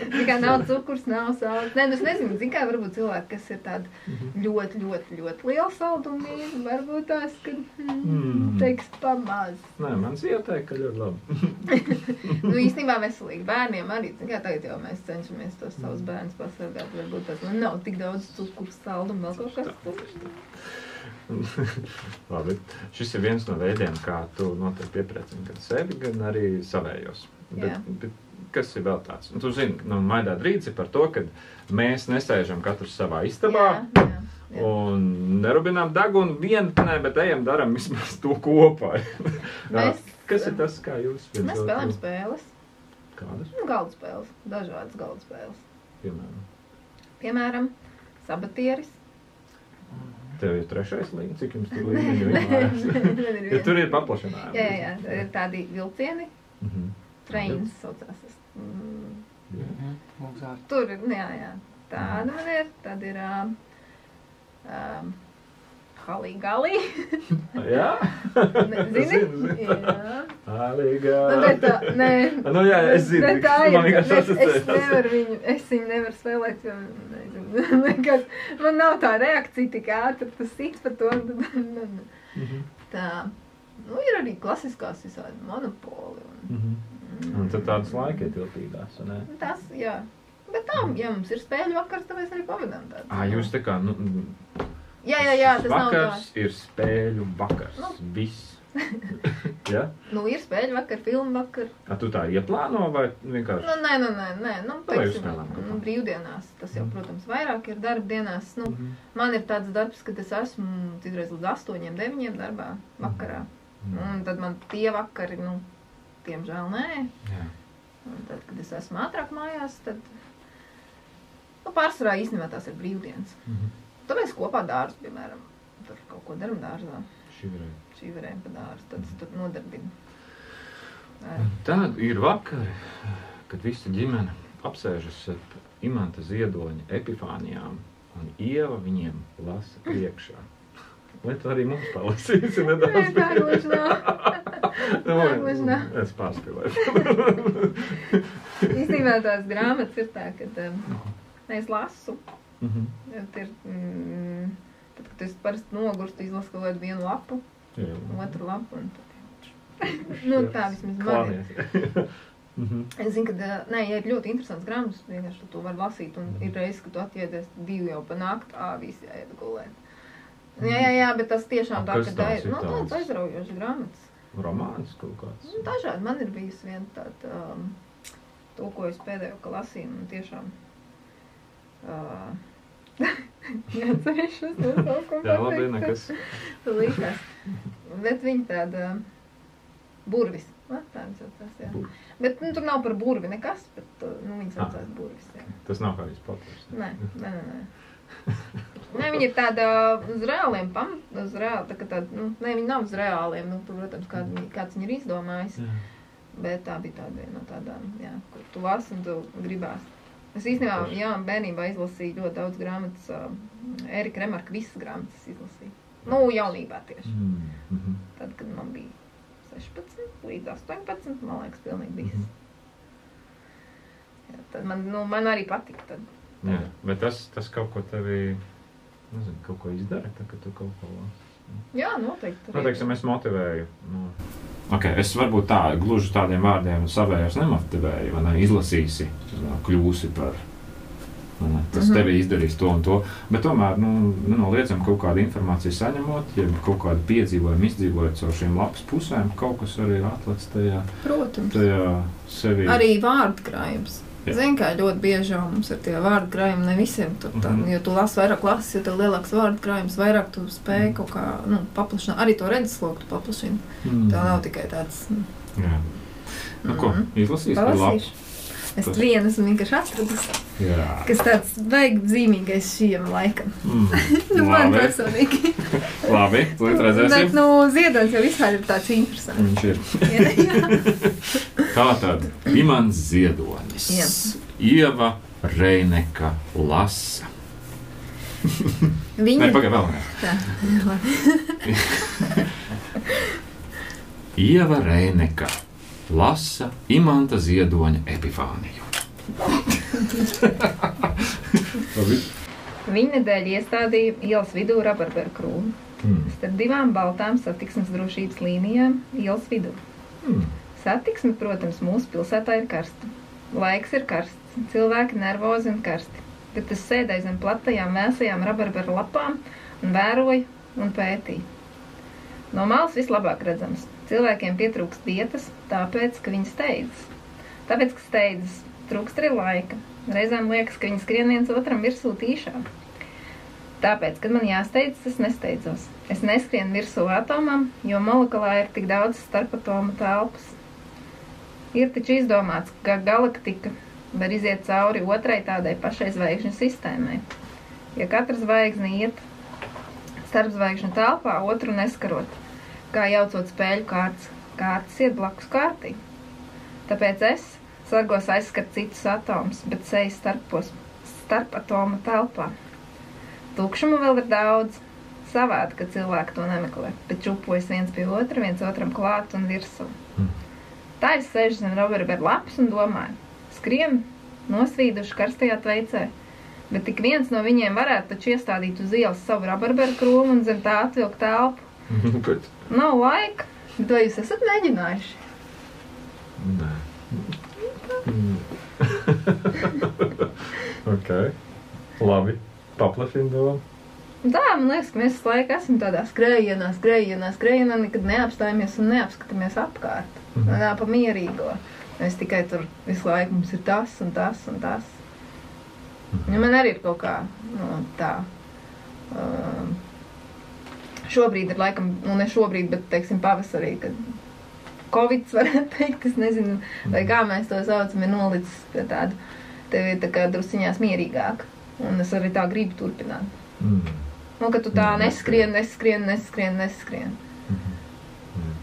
[laughs] Tikai nav cukurs, nav sāls. Nē, nu es nezinu, zin kā varbūt cilvēki, kas ir tādi ļoti, ļoti, ļoti liela salduma mīļi, varbūt tās, ka, mm, teiks, pamaz. Nē, mans ieteikts, ka ļoti labi. [laughs] Nu, īstenībā veselīgi bērniem arī, zin kā tagad jau mēs cenšamies tos savus bērnus pasargāt, varbūt tas man nav tik daudz cukuru, saldumu, vēl kaut kas tur. [laughs] Labi. Šis ir viens no veidiem, kā tu noteikti iepriecini gan sevi, gan arī savējos. Bet, bet kas ir vēl tāds? Nu, tu zini, nu, maidā drīz ir par to, ka mēs nesēžam katrs savā istabā. Jā, jā, jā. Un nerubinām degunu vienatnē, bet ejam, darām vismaz to kopā. [laughs] Mēs- Kas ir tas, kā jūs Mēs spēlējam spēles, Kādas? nu, galdu spēles, dažādas galdu spēles. Piemēram, Piemēram, sabatieris. tev ir trešais līmenis, cik jums tur [laughs] līmeņi ir? Tur ir paplašinājumi. Jā, jā, jā, ir tādi vilcieni, Mhm. trains saucās. Mm. Mums arī. Tur ir, jā, jā, tāda man ir, tad ir um, um, halī galī. [laughs] Jā? [laughs] Zini? Zinu, zinu. Jā. Alīgā. Nu, bet tā, nē. [laughs] Nu, jā, es zinu. Bet tā Man ir. vienkārši bet Es asociējās. nevaru viņu, es viņu nevaru spēlēt, jo nezinu, nekas, man nav tā reakcija tik ātri, tas sit pa to. tad- Mhm. Tā, nu, ir arī klasiskās visādi monopoli. Un, Mhm. Un tad tādas laika ietilpīgās, vai ne? tas, jā. Bet tā, ja mums ir spēļu vakars, tad mēs arī pavadām tādu. Ā, jūs tā kā, nu, Jā, jā, jā, tas nav tā. vakars ir spēļu vakars. Nu. Viss. [laughs] ja? Nu, ir spēļu vakar, filmu vakar. A, tu tā ieplāno vai vienkārši? Nu, nē, nu, nē, nē, nu, teiksim, nu, brīvdienās. Tas jau, protams, vairāk ir darba dienās. Nu, Mhm. man ir tāds darbs, ka es esmu citreiz līdz 8, 9 darbā vakarā. Mhm. Un tad man tie vakari, nu, diemžēl nē. Jā. Un tad, kad es esmu ātrāk mājās, tad nu, pārsvarā īstenībā tās ir brīvdienas. Mhm. Tad mēs kopā dārzu, piemēram, tur kaut ko darām dārzā. Šī varēja pa dārzu, tad es tur nodarbinu. Ē, Tad ir vakari, kad visa ģimene apsēžas ap imanta ziedoņa epifānijām, un ieva viņiem lasa priekšā. Vai tu arī mums palasīsi Nē, nedaudz? tā gluži nav. [laughs] Nu, tā gluži nav. Es pārspīlēju. [laughs] [laughs] Īstenībā tās grāmatas ir tā, ka um, es lasu. Mhm. Tad, ir, mm, tad kad es parasti nogurstu, izlasu kaut kādu vienu lapu, Jā. otru lapu. Un tad, nu, tā vismaz man ir. Mhm. Es zinu, ka nē, ja ir ļoti interesants grāmatas, vienkārši tu to var lasīt. Un ir reizes, kad tu atjēdzies divi jau pa nakti, ā, visi jāiet gulēt. Jā, jā, jā, bet tas tiešām tā, ka tā ir ir nu, tāds aizraujošs grāmatas. Romāns kaut kāds. Nu, dažādi man ir bijusi viena tāda, um, to, ko es pēdējo ka lasīju, un tiešām. Uh, Neatcerēšos to saukumu. Jā, labi, nekas. [laughs] Likās. Bet viņa tāda burvis. Va, Tā viņa saucās, jā. Burvis. Bet nu, tur nav par burvi nekas, bet uh, nu, viņa saucās burvis. Jā. Tas nav Harijs Poters. Nē, nē, nē. nē. Nē, viņa ir tāda uz reāliem pamatiem, uz reāli, tā tāda, nu, nē, viņa nav uz reāliem, nu, protams, kād, kāds viņa ir izdomājis, Jā. bet tā bija tāda viena no tādām, jā, kur tu lasi un tu gribās. Es īstenībā, jā, bērnībā izlasīju ļoti daudz grāmatas, uh, Erika Remarka visas grāmatas izlasīju. Nu, jaunībā tieši. Mm, mhm. Tad, kad man bija 16 līdz 18, man liekas, pilnīgi viss. Mhm. Jā, tad man, nu, man arī patika. Tad. Jā, bet tas, tas kaut ko tevī, nezinu, kaut ko izdara, tā, ka tu kaut ko lasi. Jā, noteikti. Nu, teiksim, es motivēju. Nu. Okay, es varbūt tā, gluži tādiem vārdiem savējos nemotivēju, vai ne, izlasīsi, nu, kļūsi par, vai ne, tas Mhm. tevi izdarīs to un to, bet tomēr, nu, nenoliedzam kaut kādu informāciju saņemot, ja kaut kādu piedzīvojumu izdzīvojot caur šīm lapas pusēm, kaut kas arī ir atlicis tajā, Protams. tajā sevi. Arī vārdu krājums. Jā. Zini, kā ļoti bieži jau mums ir tie vārdu krājumi, ne visiem. Tur, tā, Mhm. Jo tu lasi vairāk lasis, jo tev lielāks vārdu krājums, vairāk tu spēj kaut kā nu, paplašināt. Arī to redzesloku tu paplašini. Mm. Tā nav tikai tāds. nu, Jā. Nu, ko, Mhm. izlasīs? Palasīšu. Es Tas- vienu esmu vienkārši atradusi, kas tāds vajag zīmīgais šiem laikam. Mm. [laughs] Nu, man personīgi. [laughs] labi, Bet, redzēsim. nu, ziedonis jau vispār ir tāds interesants. Viņš ir. [laughs] Tā tad Imants Ziedonis. Jā. Ieva Reineka lasa. Viņa vēl nē. Tā, labi. Ieva Reineka lasa Imanta Ziedoņa epifāniju. Viņa dēļ iestādīja ielas vidū rabarberu krūmu. Mm. Starp divām baltām satiksmes drošības līnijām ielas vidū. Mm. Satiksme, protams, mūsu pilsētā ir karsta. Laiks ir karsts, cilvēki nervozi un karsti. Bet es sēdēju zem platajām, vēsajām rabarberu lapām un vēroju un pētīju. No malas vislabāk redzams. Cilvēkiem pietrūkst vietas, tāpēc, ka viņi steidzas. Tāpēc, ka steidzas, trūkst arī laika. Reizēm liekas, ka viņi skrien viens otram virsū tīšām. Tāpēc, kad man jāsteidzas, es nesteidzos. Es neskrienu virsū atomam, jo molekulā ir tik daudz starpatomu telpas. Ir taču izdomāts, ka galaktika var iziet cauri otrai tādai pašai zvaigžņu sistēmai. Ja katra zvaigzne iet starpzvaigžņu telpā, otru neskarot, kā jaucot spēļu kārtas, kārtas iet blakus kārtī. Tāpēc es sargos aizskat citus atomus, bet seju starpos, starp atomu telpā. Tukšumu vēl ir daudz. Savādi, ka cilvēki to nemeklē, bet čupojas viens pie otra, viens otram klāt un virsū. Mm. Tā es sēžu zem Roberta lapas un domāju, skrien nosvīduši karstajā tveicē, bet tik viens no viņiem varētu taču iestādīt uz ielas savu rabarberu krūmu un zem tā atvilkt telpu. [laughs] Bet, Nav laika, vai jūs esat mēģinājuši? nē. [laughs] Mm. [laughs] ok. Labi. Paplašina domu. Tā, man liekas, ka mēs laiku esam tādā skrējienā, skrējienā, skrējienā, nekad neapstājamies un neapskatāmies apkārt. Mhm. Tā pa mierīgo. Mēs tikai tur visu laiku mums ir tas un tas un tas. Mhm. Ja man arī ir kaut kā nu, tā. Um, šobrīd ir laikam, nu ne šobrīd, bet teiksim pavasarī, kad Covid [laughs] varētu teikt, es nezinu, vai kā mēs to saucam, ir nolicis pie tādu, tev ir tā kā drusciņās mierīgāk. Un es arī tā gribu turpināt. Mm. Nu, ka tu tā Jā, neskrien, neskrien, neskrien, neskrien. Mhm. Mm.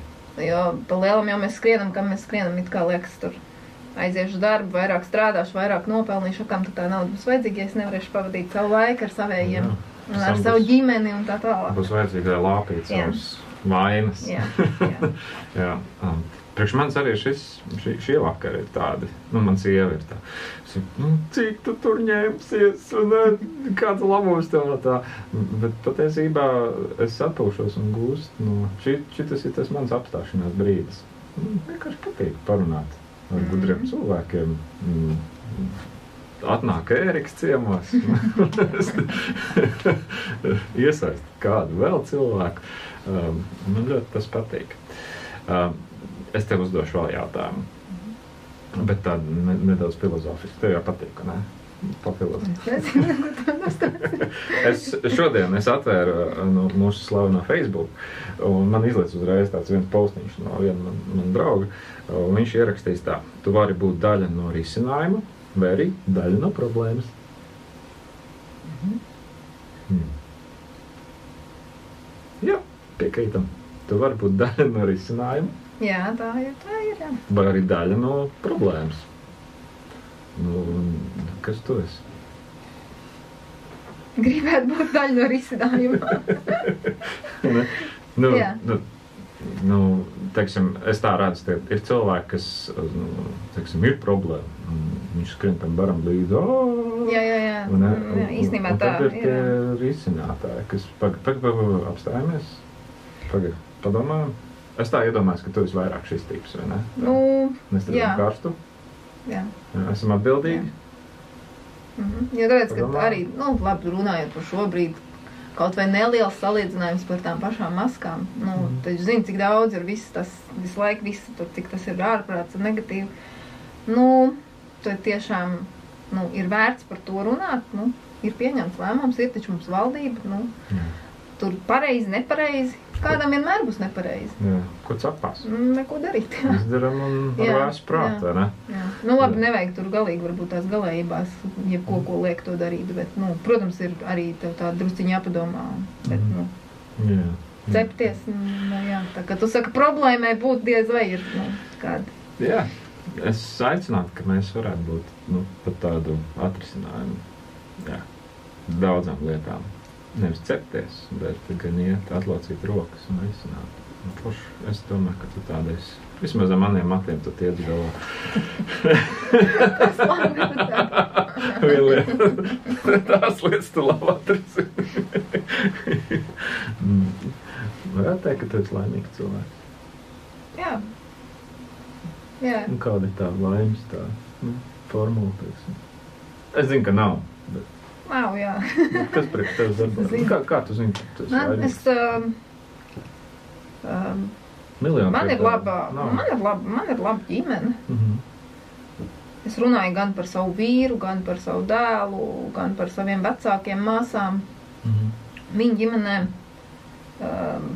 Jo pa lielam jau mēs skrienam, kam mēs skrienam, it kā liekas tur. Aiziešu darbu, vairāk strādāšu, vairāk nopelnīšu, kam tā nauda būs vajadzīga, ja es nevarēšu pavadīt savu laiku ar savējiem, Jā. Ar Sam savu ģimeni un tā tālāk. Būs vajadzīga lai lāpīt savas vainas. Jā, [laughs] jā. Jā, um, priekš manis arī šis, šī, šie vakari ir tādi. Nu, man sieva ir tā. Es Nu, cik tu tur ņemsies un eh, kāds labums tev no tā. Bet patiesībā es atpūšos un gūstu. No, šī, šitas ir tas mans apstāšanās brīdis. Mm, Vienkārši patīk parunāt ar Mhm. gudriem cilvēkiem. Mm, Atnāk ēriks ciemos, [laughs] iesaist kādu vēl cilvēku. Um, man ļoti tas patīk. Um, es tev uzdošu vēl jautājumu. Bet tādu ne, nedaudz filozofisku. Tev jau patīk, ne? [laughs] Es šodien es atvēru uh, nu, mūsu slaveno Facebook, un man izlaiž uzreiz tāds viens postiņš no viena man, man drauga. Viņš ierakstīs tā, tu vari būt daļa no risinājuma, vai arī daļa no problēmas. Hmm. Jā, piekrītam. Tu vari būt daļa no risinājuma, Jā, tā ir, tā ir, jā. vai arī daļa no problēmas. Nu, kas tu esi? Gribētu būt daļa no risinājuma. [laughs] Ne? Nu, Jā. nu, nu, teiksim, es tā redzu, ka ir cilvēki, kas nu, teiksim, ir problēma. Un Viņš skrien tam baram līdzi. "Ā!" jā, jā, jā. Un? Mm, jā Un- īstenībā un tā tad ir tie risinātāji, kas pagaidi, pag, pag, apstājamies. Pagaidi, padomājam. Es tā iedomājos, ka tu esi vairāk šis tips, vai ne? Nu, Mēs jā. strādājam karstu, jā. jā, esam atbildīgi. Mhm. Jo tāpēc, ka Padomā. arī, nu, labi, runājot par šo brīdi, kaut vai neliels salīdzinājums par tām pašām maskām, nu, Mhm. tad zini, cik daudz ir viss tas, visu laiku viss, tur, cik tas ir ārprāts un negatīvi. Nu, tad tiešām, nu, ir vērts par to runāt, nu, ir pieņemts lēmums, ir taču mums valdība, nu, Jā. tur pareizi, nepareizi, kādam vienmēr būs nepareizi. Jā. Ko cepās? Nu, neko darīt, [laughs] jā. Izdarām un prātu, vai ne? Jā. Nu, labi, Jā. nevajag tur galīgi varbūt tās galējībās, jebko, ko liek to darīt, bet, nu, protams, ir arī tev tā drusciņa jāpadomā, bet, Mhm. nu, Jā. cepties, nu, jā, tā kā tu saka, problēmai būt diez vai ir, nu, kāda. Jā, es aicinātu, ka mēs varētu būt nu, par tādu atrisinājumu jā, daudzām lietām. Nevis cepties, bet gan iet, atlocīt rokas un risināt. Un Forši, es domāju, ka tu tāda esi. Vismaz ar maniem matiem tu tiec galā. [laughs] Tās lietas tu labi atrisini. [laughs] Mm. Varētu teikt, ka tu esi laimīgs cilvēks. Jā. Jā. Un kāda ir tā laimes tā nu, formula? Teiksim? Es zinu, ka nav. Bet Wow, jā. nu, kas priekš tevis [laughs] darbojas? Zinu. Kā, kā tu zini, ka tu esi Man, es, um, um, Miljonu man ir laba, tev nav. man ir laba, man ir laba ģimene. Mhm. Es runāju gan par savu vīru, gan par savu dēlu, gan par saviem vecākiem māsām. Mhm. Viņa ģimenē. Um,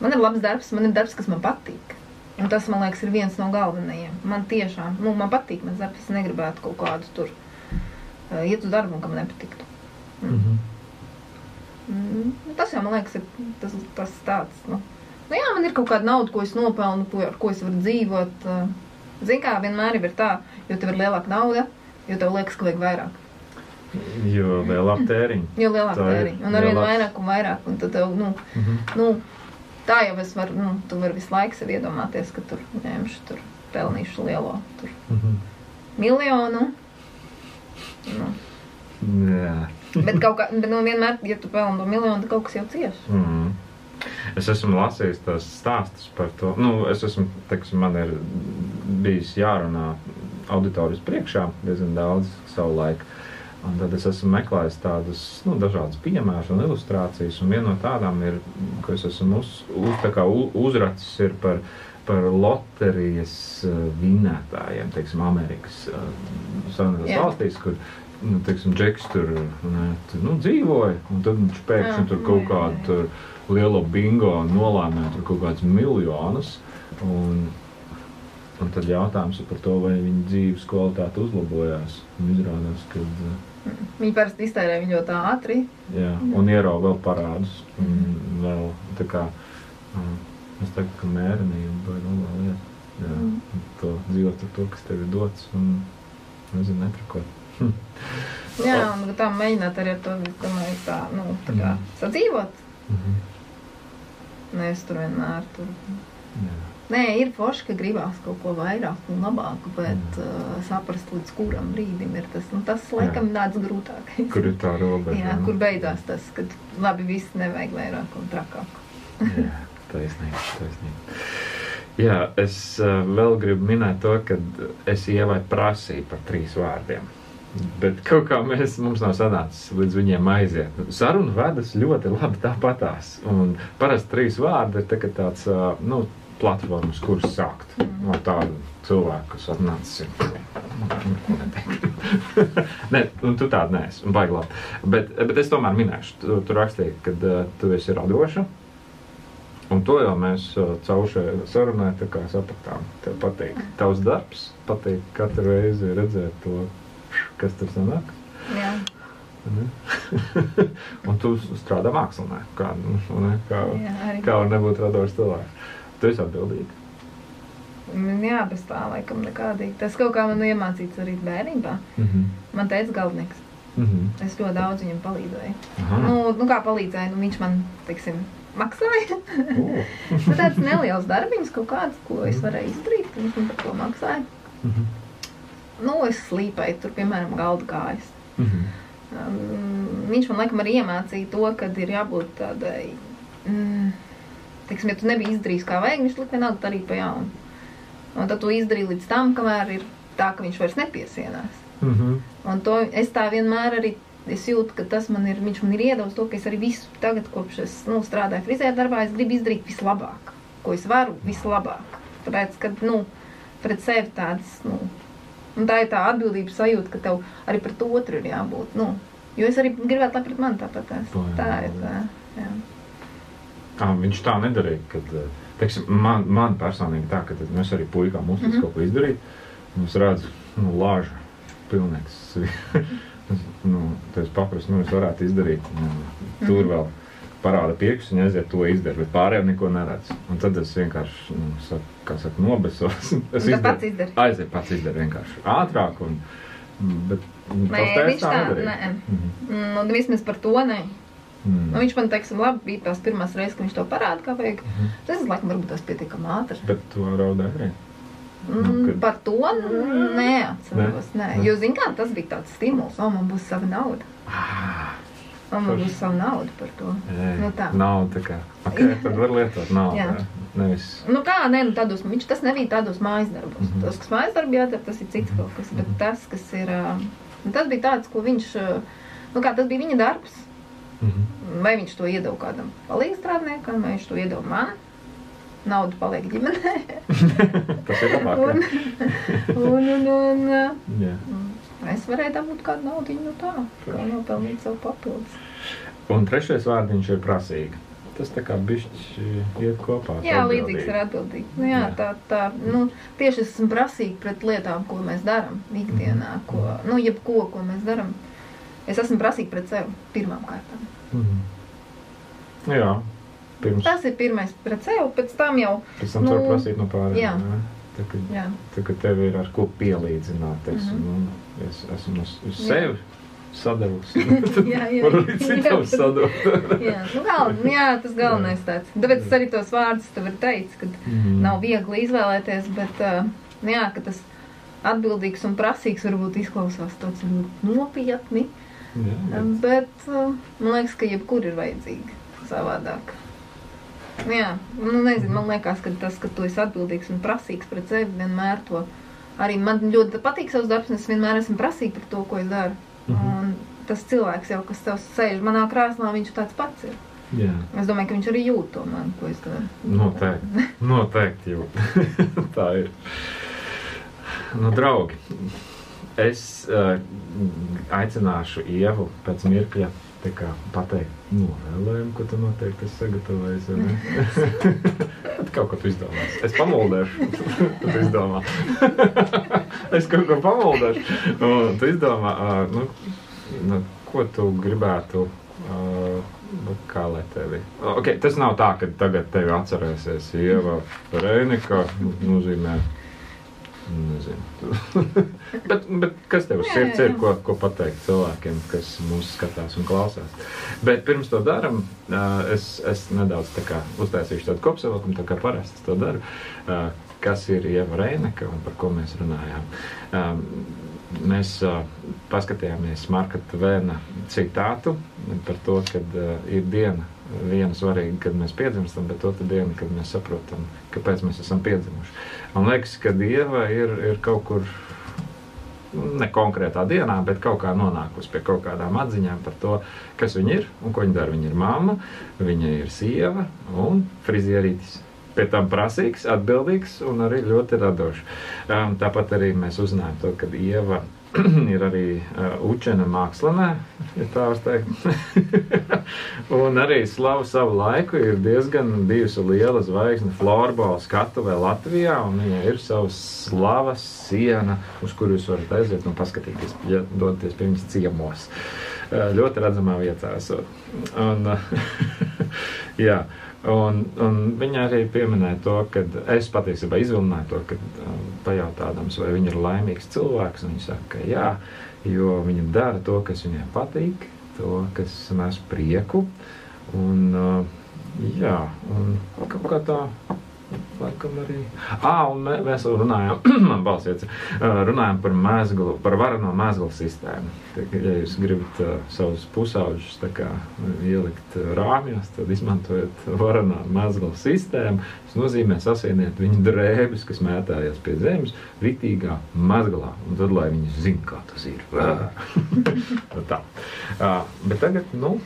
man ir labs darbs, man ir darbs, kas man patīk. Un tas, man liekas, ir viens no galvenajiem. Man tiešām, nu, man patīk mans darbs. Es negribētu kaut kādu tur uh, iet uz darbu, kam nepatiktu. Mhm. Mm, nu, tas jau man liekas, ir tas, tas tāds. Nu, nu, jā, man ir kaut kāda nauda, ko es nopelnu, ko, ar ko es varu dzīvot. uh, Zini, kā vienmēr ir tā, jo tev ir lielāka nauda, jo tev liekas, ka vajag vairāk. Jo lielāk tēriņi. Jo lielāka tēriņa. Un ar vien lielāks. vairāk un vairāk. Un tad tev, nu, Mhm. nu, tā jau es varu, nu, tu vari visu laiku sev iedomāties, ka tur ņemšu, tur pelnīšu lielo tur, Mhm. miljonu. Nu, Jā. bet kaut kā, bet, nu, vienmēr, ja tu pelni to miljonu, tad kaut kas jau cieš. Mm. Es esmu lasījis tās stāstus par to. Nu, es esmu, teiksim, man ir bijis jārunā auditorijas priekšā diezgan daudz savu laiku. Un tad es esmu meklējis tādus nu, dažādus piemērus un ilustrācijas. Un viena no tādām ir, ko es esmu uz, uz, tā uzracis, ir par, par loterijas uh, vinētājiem, teiksim, Amerikas uh, Savienotās valstīs, kur nu, teiksim, Džeks tur, ne, tur nu, dzīvoja. Un tad viņš pēkšņi Jā, tur kaut kādu tur lielo bingo nolēmēja tur kaut kādus miljonus. Un, un tad jautājums ir par to, vai viņa dzīves kvalitāte uzlabojās. Un izrādās, ka uh, Viņi parasti iztērē viņu ļoti ātri. jā, un ierauga vēl parādus. Vēl tā kā es teiktu, ka mērenība nu vēl lieta. Jā, Mm. to dzīvot ar to, kas tev ir dots. Un, nezinu, netrakot. Hm. [laughs] Jā, un tā mēģināt arī ar to, domāju, tā, nu, tā kā Mm. sadzīvot. Mhm. Nevis tur vienmēr tur. Jā. Nē, ir forši, ka gribās kaut ko vairāk un labāku, bet Mm. uh, saprast, līdz kuram brīdim ir tas. Nu, tas, laikam, ir tāds grūtākais. Kur ir tā robeža? Jā, nu? kur beidzās tas, kad labi viss nevajag vairāk un trakāk. Jā, taisnība, taisnība. Jā, es uh, vēl gribu minēt to, ka es ievai prasīju par trīs vārdiem. Bet kaut kā mēs, mums nav sanācis līdz viņiem aiziet. Saruna vedas ļoti labi tāpatās. Un parasti trīs vārdi ir tā, tāds, uh, nu, platformas, kuras sākt no tāda cilvēka, kas atnācis. [laughs] Nē, nu, tu tāda neesi. un Baigi labi. Bet, bet es tomēr minēšu, tu, tu rakstīji, ka uh, tu esi radoša. Un to jau mēs uh, caur šai sarunai sapratām. Tev patīk tavs darbs, patīk katru reizi redzēt to, kas tur sanāk. Jā, un [laughs] tu strādā māksliniekā, kā, nu, ne, kā, jā, kā var nebūt radošs cilvēks. Tu esi atbildīga. Man Jā, bez tā laikam nekādīgi. Tas kaut kā man iemācīts arī bērnībā. Mm -hmm. Man teica galvenieks. Mm -hmm. Es ļoti daudz viņam palīdzēju. Aha. Nu, nu kā palīdzēju, nu viņš man, teiksim, maksāja. [laughs] Uh. Nu, tāds neliels darbiņš kaut kāds, ko es varēju izdarīt. Viņš man par to maksāja. Mhm. Nu, es slīpēju tur, piemēram, galda kājas. Mhm. Um, viņš man laikam arī iemācīja to, ka ir jābūt tādai, mm, teiksim, ja tu nebija izdarījis kā vajag, viņš lika vienalga darīt pa jaunu. Un tad tu izdarīji līdz tam, kamēr ir tā, ka viņš vairs nepiesienās. Mhm. Un to es tā vienmēr arī es jūtu, ka tas man ir, viņš man ir iedavis to, ka es arī visu tagad, kopš es nu, strādāju frizēra darbā, es gribu izdarīt vislabāk, ko es varu vislabāk. Tāpēc, ka, nu, pret sevi tāds, nu, un tā ir tā atbildības sajūta, ka tev arī pret otru ir jābūt, nu, jo es arī gribētu, lai pret mani tāpat tās. Tā ir tā, jā. Ah, viņš tā nedarīja. Kad, eh, teiksim, man, man personīgi tā, ka mēs arī puikām mums mm. -hmm. kaut ko izdarīt. Mums redz, nu, lāža pilnīgs. [laughs] nu, tas paprasti, nu, es varētu izdarīt. Nu, tur Mhm. vēl parāda pirksts un aiziet to izdarīt, bet pārējiem neko neredz. Un tad es vienkārši, nu, saku, kā saka, nobesos. [laughs] es tad pats izdaru-. Aiziet pats izdarīt vienkārši ātrāk. Un, bet, Nē, tavs tēvs viņš tā, nedarīja. nē. Mhm. Nu, vismaz par to nē. Nu, viņš man, teiksim, labi, bija tās pirmās reizes, kad viņš to parāda, kā vajag. Mhm. Tas, laikam, varbūt tas pietiekami ātrs. Bet tu raudāji arī. Mm, Nu, kad- Par to neatceros. Nē, Ne? jo, zin kā, tas bija tāds stimuls, o, man būs sava nauda. Ah, O, man būs sava nauda par to. Ei, Nu tā. Nav tā kā. Ok, [laughs] tad var lietot naudu. Jā. jā. Nevis. Nu kā, nē, nu tādos, viņš tas nebija tādos mājas darbos. Mm Mhm. -hmm. Tas, kas mājas darbi jādara, tas ir cits kaut kas. Bet Mhm. tas, kas ir, nu, tas bija tāds, ko viņš, nu kā, tas bija viņa darbs. Mhm. Vai viņš to iedeva kādam palīgstrādniekam, vai viņš to iedeva man. Nauda paliek ģimenē. [laughs] Tas ir labāk. Un, un, un, un, Jā. es varēju dabūt kādu naudu no tā, kā nopelnīt savu papildus. Un trešais vārdiņš ir prasīga. Tas tā kā bišķi iet kopā. Jā, līdzīgs ir atbildīgi. Nu, jā, Jā. tā, tā, nu, tieši es esmu prasīga pret lietām, ko mēs darām ikdienā, ko, nu, jebko, ko mēs darām. Es esmu prasīga pret sevi pirmām kārtām. Mhm. Jā, pirms Tas ir pirmais pret sevi, pēc tam jau, pēc tam nu, tu vari prasīt no pārējiem. jā. jā. Tā, ka, jā, tā, ka tev ir ar ko pielīdzināt, teiksim, Mhm. nu, es esmu uz, uz Jā. sevi. [laughs] [laughs] Jā, jā. Arī citam Jā. [laughs] sadot. jā, nu, gal, jā, tas galvenais tāds. Tāpēc es arī tos vārdus tev ir teicis, ka Mhm. nav viegli izvēlēties, bet, uh, jā, ka tas atbildīgs un prasīgs varbūt izklausās tāds nopietni. Jā, bet- Bet uh, man liekas, ka jebkur ir vajadzīga savādāk. Jā, nu nezinu, man liekas, ka tas, ka tu esi atbildīgs un prasīgs pret sevi, vienmēr to arī man ļoti patīk savs darbs, un es vienmēr esmu prasīga par to, ko es daru. Mhm. Un tas cilvēks jau, kas tev sēž manā krāslā, viņš tāds pats ir. Jā. Es domāju, ka viņš arī jūt to man, ko es daru. Noteikti. [laughs] Noteikti jūt. [laughs] Tā ir. Nu, draugi, es uh, aicināšu Ievu pēc mirkļa kā pateikt novēlējumu, ko tu noteikti esi sagatavojis. Tad [laughs] kaut ko tu izdomās. Es pamoldēšu, tad izdomā. [laughs] es kaut ko pamoldēšu. Un tu izdomā, uh, nu, nu, ko tu gribētu. Uh, nu, kā lai tevi. Okay, tas nav tā, ka tagad tevi atcerēsies Ieva Reinika. Nozīmē, nezinu. [laughs] bet, bet kas tev uz sirds ir, ko, ko pateikt cilvēkiem, kas mūs skatās un klausās? Bet pirms to darām, es, es nedaudz tā kā uztaisīšu tādu kopsavilkumu, tā kā parasti to daru. Kas ir Ieva Reinika un par ko mēs runājām? Mēs paskatījāmies Marka Tvēna citātu par to, ka ir diena, viena svarīga, kad mēs piedzimstam, bet otra diena, kad mēs saprotam, kāpēc mēs esam piedzimuši. Man liekas, ka Dieva ir, ir kaut kur nu, ne konkrētā dienā, bet kaut kā nonākusi pie kaut kādām atziņām par to, kas viņa ir un ko viņa dara. Viņa ir mamma, viņa ir sieva un frizierītis. Pie tam prasīgs, atbildīgs un arī ļoti radošs. Um, tāpat arī mēs uzzinājām to, ka Ieva ir [clears throat] arī uh, učena mākslinē, ja tā var teikt. [laughs] un arī slavu savu laiku ir diezgan bijusi liela zvaigzne floorbola skatuvē Latvijā, un viņai ir savs slavas siena, uz kuru jūs varat aiziet un paskatīties, ja dodaties pie viņas ciemos. Uh, ļoti redzamā vietā esot. Un, uh, [laughs] jā. Un, un viņa arī pieminēja to, ka es patiesībā izvilināju to, ka um, pajautādams, vai viņa ir laimīgs cilvēks. Viņa saka, ka jā, jo viņa dara to, kas viņai patīk, to, kas nes prieku. Un, uh, jā, un kaut kā tā. Laikam arī. Ah, un mē, mēs vēl runājām, [clears throat] balsiet, runājām par mēslu, par varano mēslu sistēmu. Tā, ja jūs gribat uh, savus pusauģus kā ielikt rāmjos, tad izmantojiet varano mēslu sistēmu. Tas nozīmē sasieniet viņu drēbes, kas mētājas pie zemes, ritīgā mazgalā. Un tad, lai viņi zina, kā tas ir. [laughs] Nu tā. Uh, bet tagad, nu,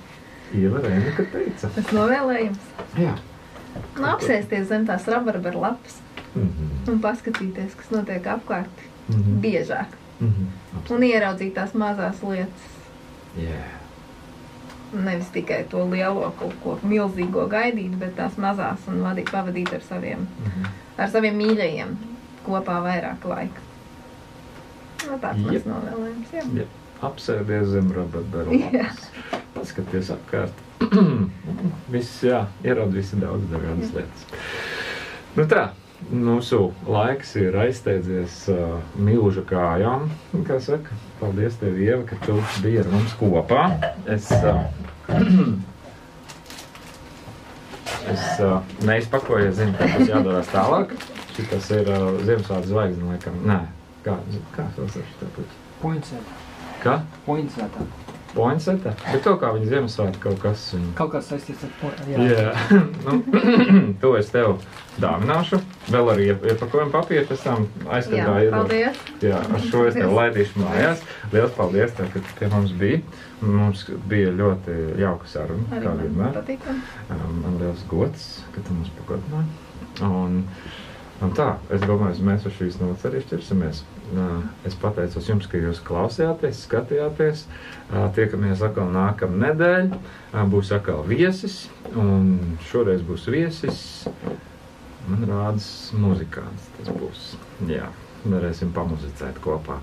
ievarēja, ka teica. Tas novēlējums. Jā. Nu, apsēsties zem tās rabarbara lapas Mm -hmm. un paskatīties, kas notiek apkārt Mm -hmm. biežāk. Mm -hmm. Un ieraudzīt tās mazās lietas. Yeah. Nevis tikai to lielo kaut ko milzīgo gaidīt, bet tās mazās un vadīt, pavadīt ar saviem, Mm -hmm. ar saviem mīļajiem kopā vairāk laika. Nu, tāds Jep. mans novēlējums. Jā. Ja, apsēdies zem lapas, paskaties apkārt. Viss, jā, ieraudzīt visi daudz dažādas lietas. Nu tā, mūsu laiks ir aizsteidzies uh, milža kājām, kā saka. Paldies tev, Ieva, ka tu biji ar mums kopā. Es uh, Es uh, neizpakoju, es zinu, ka tas jādodas tālāk. Šis ir uh, Ziemassvētku zvaigzne, laikam. Nē, kā, kā sauc šo puķi? Pointsēta. Kā? Pointsēta. Pointseta? Bet to kā viņi Ziemassvētku kaut kas. Un... Kaut kas saistīts ar pointsēta. Jā, [laughs] nu, [clears throat] to es tev dāvināšu. Vēl arī iep- iepakojumu papīru, pēc tam Jā, aizkadrāju. paldies. Jā, ar šo es tev laidīšu mājās. Lielas paldies, tev, ka tu pie mums biji. Mums bija ļoti jauka saruna, Arī kā vienmēr. patīkam. Man liels gods, ka tu mums pagodināji. Un, un tā, es domāju, mēs uz šīs nots arī šķirsimies. Es pateicos jums, ka jūs klausījāties, skatījāties. Tiekamies atkal nākamā nedēļa. Būs atkal viesis, un šoreiz būs viesis. Man rādas muzikants tas būs. Jā, varēsim pamuzicēt kopā.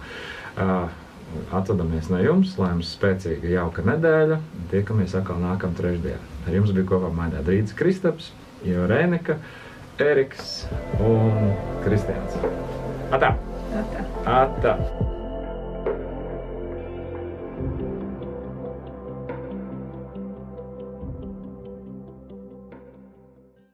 Atvadamies no jums, lai jums spēcīga, jauka nedēļa. Tiekamies atkal nākamā trešdienā. Ar jums bija kopā Maigā Drīsīs Kristaps, Ieva Rēnika, Eriks un Kristians. Atā! Tā, tā. Atā!